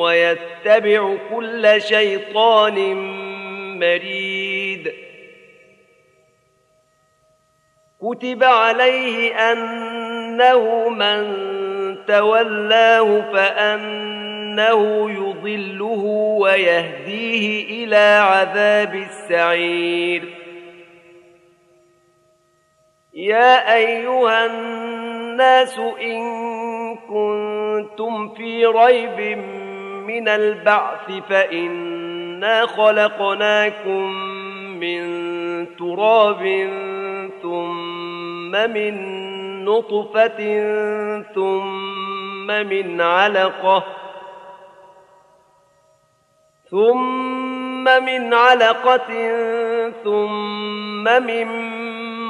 ويتبع كل شيطان مريد. كتب عليه أنه من تولاه فأنه يضله ويهديه إلى عذاب السعير. يا أيها الناس إن كنتم في ريب من البعث فإنا خلقناكم من تراب ثم من نطفة ثم من علقة ثم من علقة ثم من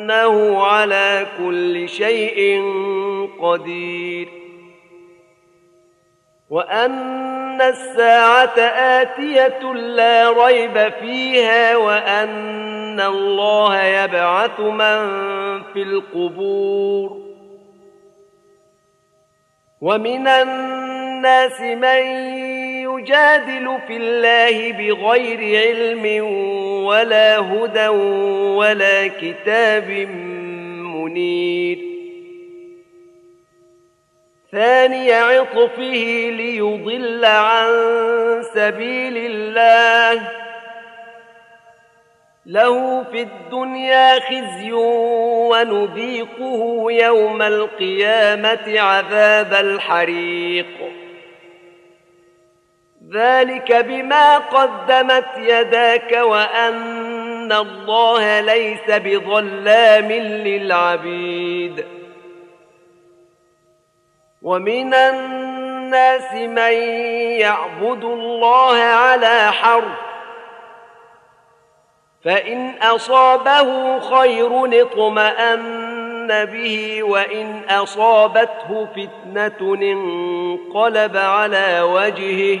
وأنه على كل شيء قدير وأن الساعة آتية لا ريب فيها وأن الله يبعث من في القبور ومن الناس من يجادل في الله بغير علم ولا هدى ولا كتاب منير. ثاني عطفه ليضل عن سبيل الله. له في الدنيا خزي ونذيقه يوم القيامة عذاب الحريق. ذلك بما قدمت يداك وأن الله ليس بظلام للعبيد ومن الناس من يعبد الله على حرف فإن أصابه خير اطمأن به وإن أصابته فتنة انقلب على وجهه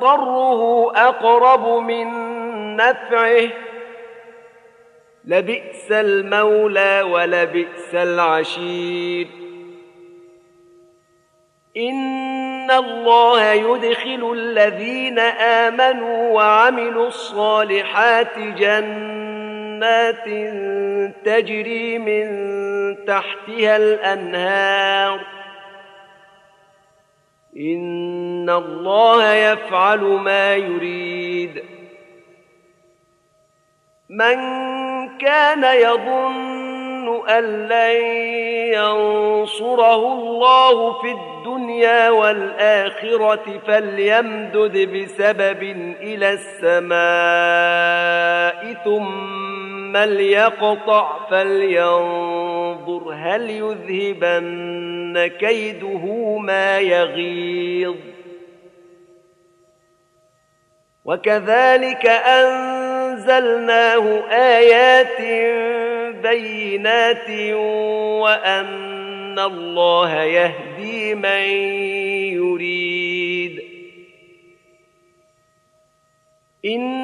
ضره أقرب من نفعه. لبئس المولى ولبئس العشير. إن الله يدخل الذين آمنوا وعملوا الصالحات جنات تجري من تحتها الأنهار. ان الله يفعل ما يريد من كان يظن ان لن ينصره الله في الدنيا والاخره فليمدد بسبب إلى السماء ثم ليقطع فلينظر هل يذهبن كيده ما يغيظ وكذلك انزلناه ايات بينات وان الله يهدي من يريد ان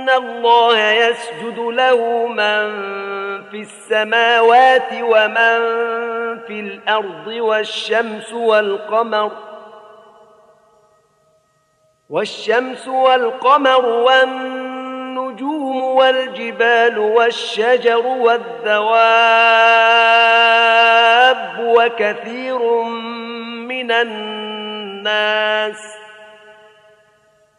أن الله يسجد له من في السماوات ومن في الأرض والشمس والقمر والشمس والقمر والنجوم والجبال والشجر والدواب وكثير من الناس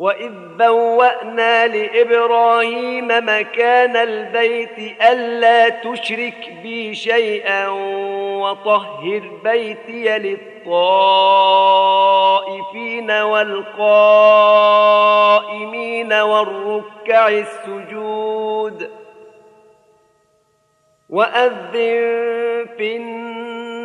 واذ بوانا لابراهيم مكان البيت الا تشرك بي شيئا وطهر بيتي للطائفين والقائمين والركع السجود واذن في الناس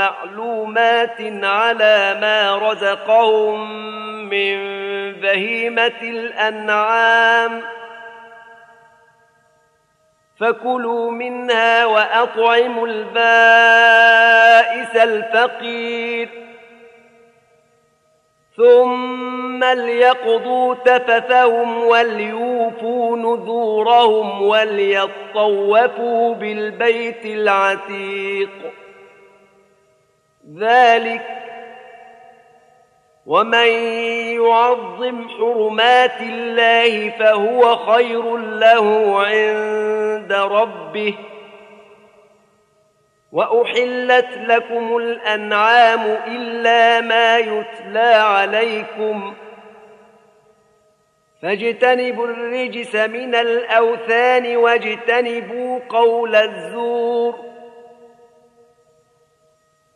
معلومات على ما رزقهم من بهيمة الأنعام فكلوا منها وأطعموا البائس الفقير ثم ليقضوا تفثهم وليوفوا نذورهم وليطوفوا بالبيت العتيق ذلك ومن يعظم حرمات الله فهو خير له عند ربه وأحلت لكم الأنعام إلا ما يتلى عليكم فاجتنبوا الرجس من الأوثان واجتنبوا قول الزور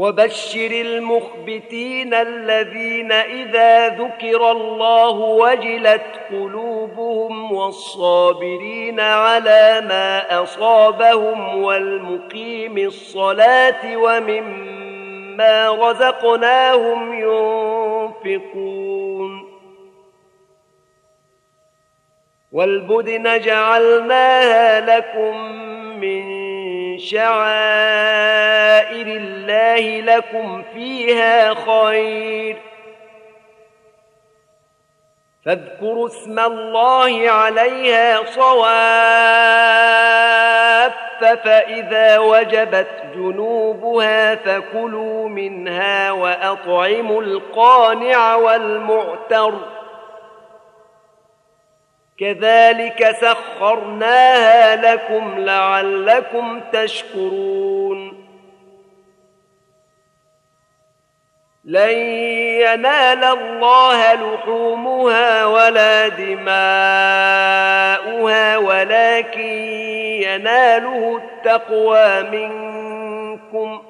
وبشر المخبتين الذين إذا ذكر الله وجلت قلوبهم والصابرين على ما أصابهم والمقيم الصلاة ومما رزقناهم ينفقون والبدن جعلناها لكم من شعائر الله لكم فيها خير. فاذكروا اسم الله عليها صواف فإذا وجبت جنوبها فكلوا منها وأطعموا القانع والمعتر. كذلك سخرناها لكم لعلكم تشكرون. لن ينال الله لحومها ولا دماؤها ولكن يناله التقوى منكم.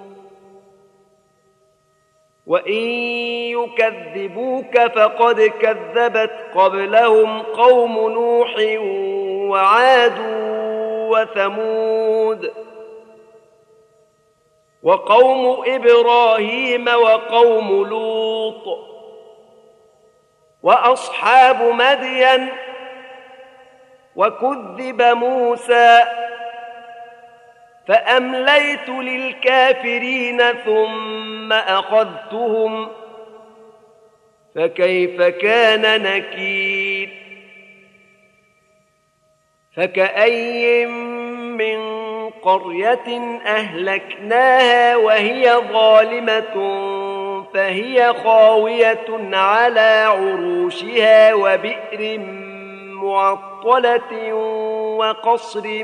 وإن يكذبوك فقد كذبت قبلهم قوم نوح وعاد وثمود وقوم إبراهيم وقوم لوط واصحاب مدين وكذب موسى فأمليت للكافرين ثم أخذتهم فكيف كان نكير فكأي من قرية أهلكناها وهي ظالمة فهي خاوية على عروشها وبئر معطلة وقصر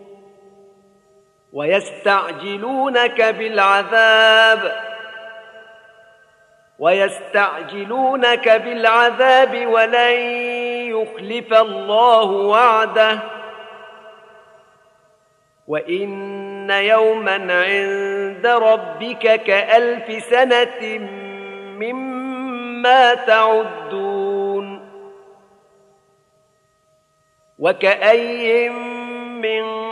ويستعجلونك بالعذاب. ويستعجلونك بالعذاب ولن يخلف الله وعده. وإن يوما عند ربك كألف سنة مما تعدون. وكأي من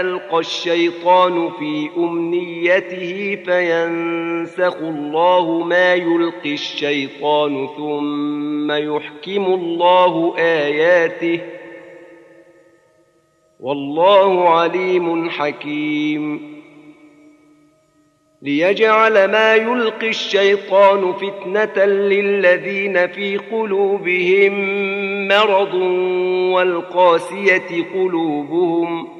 ألقى الشيطان في أمنيته فينسخ الله ما يلقي الشيطان ثم يحكم الله آياته والله عليم حكيم. ليجعل ما يلقي الشيطان فتنة للذين في قلوبهم مرض والقاسية قلوبهم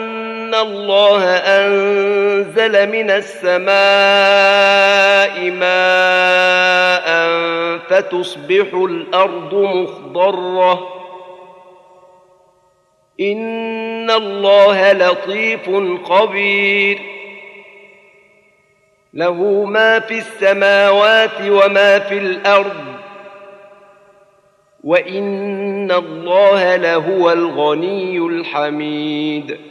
أن الله أنزل من السماء ماء فتصبح الأرض مخضرة. إن الله لطيف خبير. له ما في السماوات وما في الأرض. وإن الله لهو الغني الحميد.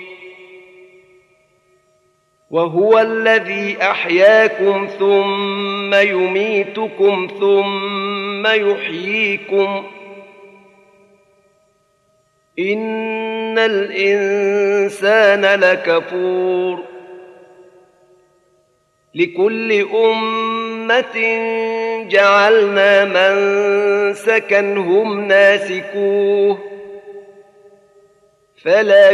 وهو الذي أحياكم ثم يميتكم ثم يحييكم. إن الإنسان لكفور. لكل أمة جعلنا من سكنهم ناسكوه. فلا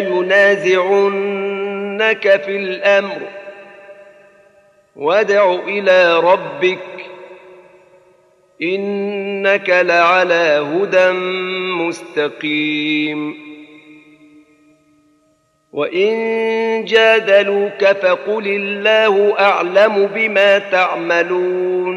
ينازعنك في الأمر. وادع إلى ربك. إنك لعلى هدى مستقيم. وإن جادلوك فقل الله أعلم بما تعملون.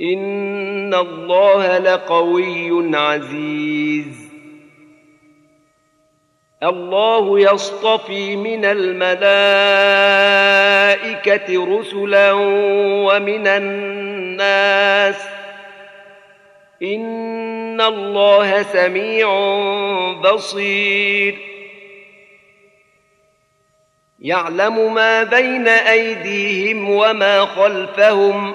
ان الله لقوي عزيز. الله يصطفي من الملائكه رسلا ومن الناس. ان الله سميع بصير. يعلم ما بين ايديهم وما خلفهم.